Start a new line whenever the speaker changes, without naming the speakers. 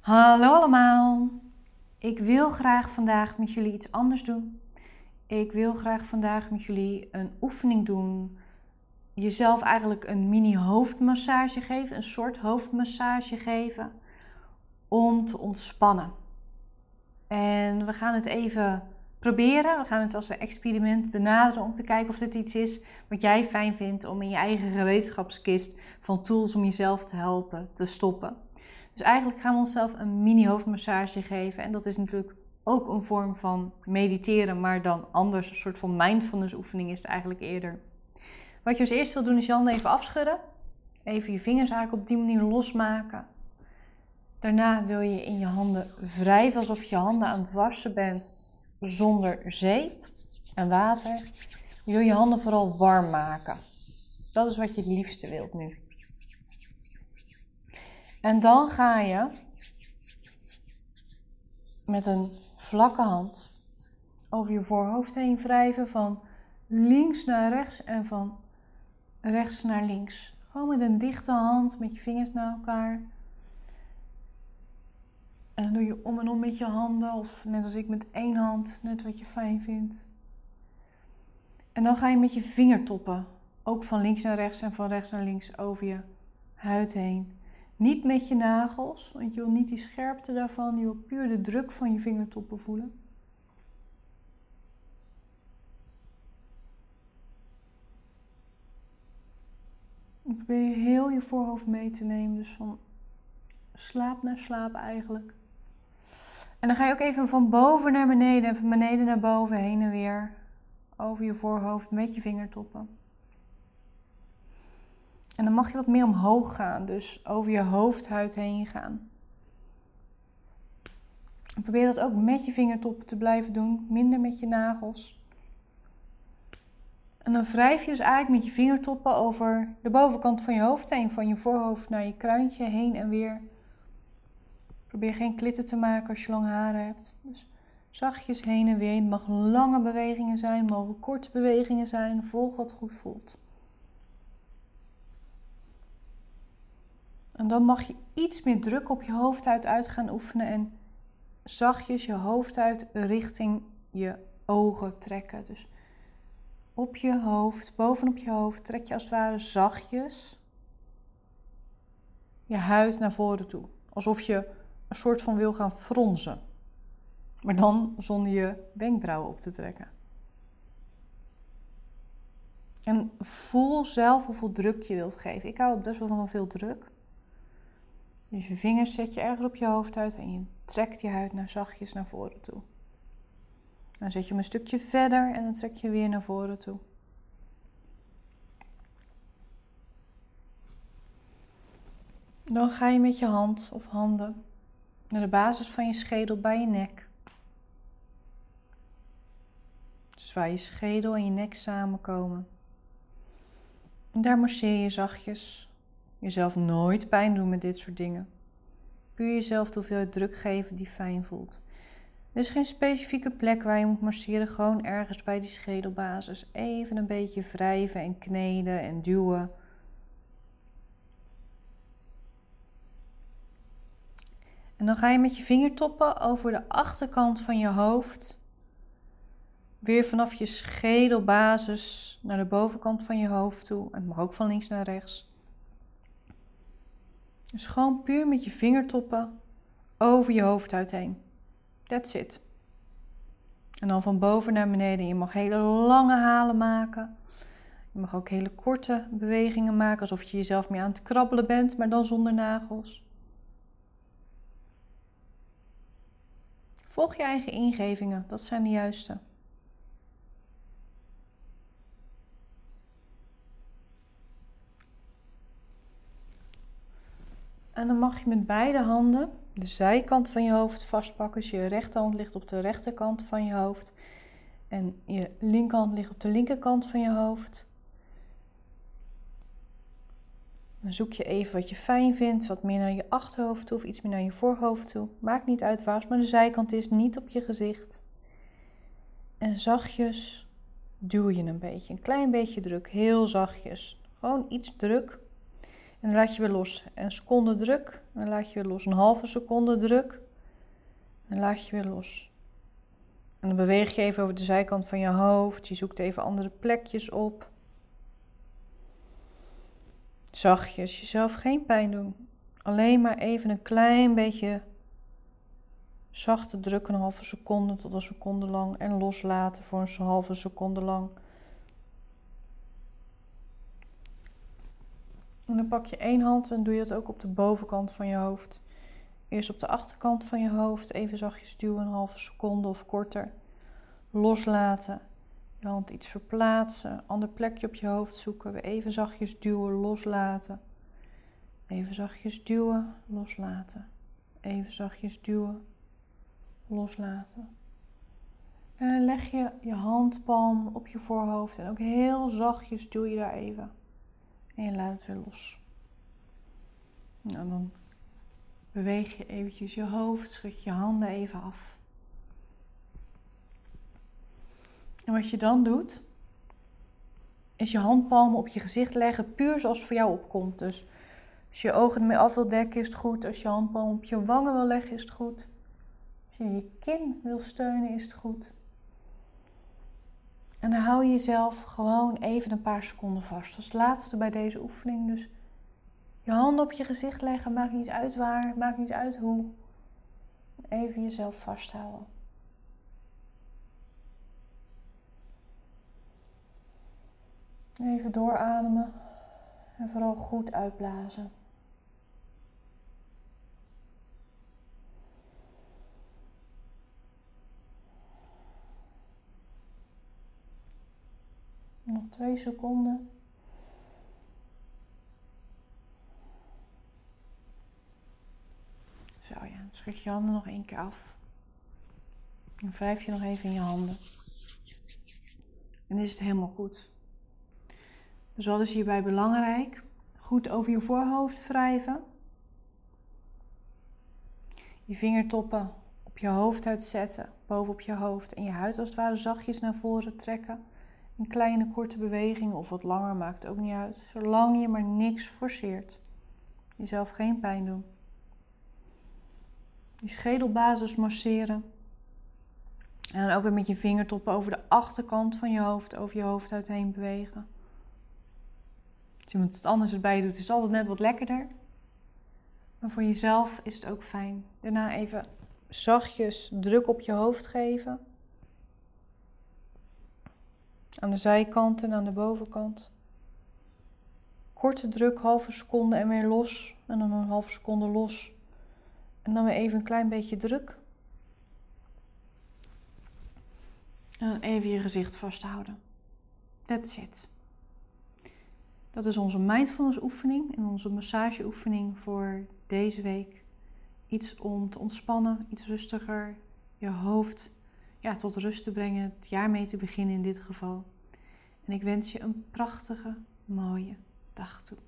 Hallo allemaal. Ik wil graag vandaag met jullie iets anders doen. Ik wil graag vandaag met jullie een oefening doen. Jezelf eigenlijk een mini hoofdmassage geven, een soort hoofdmassage geven om te ontspannen. En we gaan het even proberen. We gaan het als een experiment benaderen om te kijken of dit iets is wat jij fijn vindt om in je eigen gereedschapskist van tools om jezelf te helpen te stoppen. Dus eigenlijk gaan we onszelf een mini hoofdmassage geven. En dat is natuurlijk ook een vorm van mediteren, maar dan anders. Een soort van mindfulness oefening is het eigenlijk eerder. Wat je als eerste wil doen is je handen even afschudden. Even je vingers eigenlijk op die manier losmaken. Daarna wil je in je handen wrijven alsof je handen aan het wassen bent zonder zeep en water. Je wil je handen vooral warm maken. Dat is wat je het liefste wilt nu. En dan ga je met een vlakke hand over je voorhoofd heen wrijven van links naar rechts en van rechts naar links. Gewoon met een dichte hand, met je vingers naar elkaar. En dan doe je om en om met je handen, of net als ik met één hand, net wat je fijn vindt. En dan ga je met je vingertoppen, ook van links naar rechts en van rechts naar links, over je huid heen. Niet met je nagels, want je wil niet die scherpte daarvan, je wil puur de druk van je vingertoppen voelen. Dan probeer je heel je voorhoofd mee te nemen, dus van slaap naar slaap eigenlijk. En dan ga je ook even van boven naar beneden en van beneden naar boven heen en weer over je voorhoofd met je vingertoppen. En dan mag je wat meer omhoog gaan, dus over je hoofdhuid heen gaan. Probeer dat ook met je vingertoppen te blijven doen, minder met je nagels. En dan wrijf je dus eigenlijk met je vingertoppen over de bovenkant van je hoofd heen, van je voorhoofd naar je kruintje heen en weer. Probeer geen klitten te maken als je lange haren hebt. Dus zachtjes heen en weer. Het mag lange bewegingen zijn, mogen korte bewegingen zijn. Volg wat goed voelt. En dan mag je iets meer druk op je hoofdhuid uit gaan oefenen en zachtjes je hoofdhuid richting je ogen trekken. Dus op je hoofd, bovenop je hoofd, trek je als het ware zachtjes je huid naar voren toe. Alsof je een soort van wil gaan fronsen. Maar dan zonder je wenkbrauwen op te trekken. En voel zelf hoeveel druk je wilt geven. Ik hou best wel van veel druk. Dus je vingers zet je ergens op je hoofd uit en je trekt je huid naar zachtjes naar voren toe. Dan zet je hem een stukje verder en dan trek je weer naar voren toe. Dan ga je met je hand of handen naar de basis van je schedel bij je nek. Dus waar je schedel en je nek samenkomen. En daar masseer je zachtjes Jezelf nooit pijn doen met dit soort dingen. Puur jezelf te veel druk geven die fijn voelt. Er is geen specifieke plek waar je moet masseren, gewoon ergens bij die schedelbasis. Even een beetje wrijven en kneden en duwen. En dan ga je met je vingertoppen over de achterkant van je hoofd. Weer vanaf je schedelbasis naar de bovenkant van je hoofd toe. En mag ook van links naar rechts. Dus gewoon puur met je vingertoppen over je hoofdhuid heen. That's it. En dan van boven naar beneden. Je mag hele lange halen maken. Je mag ook hele korte bewegingen maken, alsof je jezelf meer aan het krabbelen bent, maar dan zonder nagels. Volg je eigen ingevingen, dat zijn de juiste. En dan mag je met beide handen de zijkant van je hoofd vastpakken. Dus je rechterhand ligt op de rechterkant van je hoofd. En je linkerhand ligt op de linkerkant van je hoofd. Dan zoek je even wat je fijn vindt, wat meer naar je achterhoofd toe of iets meer naar je voorhoofd toe. Maakt niet uit waar, maar de zijkant is niet op je gezicht. En zachtjes duw je een beetje, een klein beetje druk, heel zachtjes. Gewoon iets druk En dan laat je weer los. Een seconde druk. Dan laat je weer los. Een halve seconde druk. En dan laat je weer los. En dan beweeg je even over de zijkant van je hoofd. Je zoekt even andere plekjes op. Zachtjes, jezelf geen pijn doen. Alleen maar even een klein beetje zachte druk, een halve seconde tot een seconde lang. En loslaten voor een halve seconde lang. En dan pak je één hand en doe je dat ook op de bovenkant van je hoofd. Eerst op de achterkant van je hoofd, even zachtjes duwen, een halve seconde of korter. Loslaten. Je hand iets verplaatsen, ander plekje op je hoofd zoeken. Weer even zachtjes duwen, loslaten. Even zachtjes duwen, loslaten. Even zachtjes duwen, loslaten. En dan leg je je handpalm op je voorhoofd en ook heel zachtjes duw je daar even. En je laat het weer los. Nou, dan beweeg je eventjes je hoofd, schud je handen even af. En wat je dan doet, is je handpalmen op je gezicht leggen, puur zoals het voor jou opkomt. Dus als je je ogen ermee af wil dekken, is het goed. Als je handpalm op je wangen wil leggen, is het goed. Als je je kin wil steunen, is het goed. En dan hou je jezelf gewoon even een paar seconden vast. Het laatste bij deze oefening. Dus je handen op je gezicht leggen, maakt niet uit waar, maakt niet uit hoe. Even jezelf vasthouden. Even doorademen en vooral goed uitblazen. Nog twee seconden. Zo ja, schud je handen nog één keer af. En wrijf je nog even in je handen. En is het helemaal goed. Dus wat is hierbij belangrijk? Goed over je voorhoofd wrijven. Je vingertoppen op je hoofd uitzetten, bovenop je hoofd. En je huid als het ware zachtjes naar voren trekken. Een kleine korte beweging of wat langer maakt ook niet uit. Zolang je maar niks forceert. Jezelf geen pijn doen. Je schedelbasis masseren. En dan ook weer met je vingertoppen over de achterkant van je hoofd, over je hoofd uitheen bewegen. Als iemand het anders erbij doet, is het altijd net wat lekkerder. Maar voor jezelf is het ook fijn. Daarna even zachtjes druk op je hoofd geven. Aan de zijkant en aan de bovenkant. Korte druk, halve seconde en weer los. En dan een halve seconde los. En dan weer even een klein beetje druk. En even je gezicht vasthouden. That's it. Dat is onze mindfulness oefening en onze massageoefening voor deze week. Iets om te ontspannen, iets rustiger, je hoofd ja, tot rust te brengen, het jaar mee te beginnen in dit geval. En ik wens je een prachtige, mooie dag toe.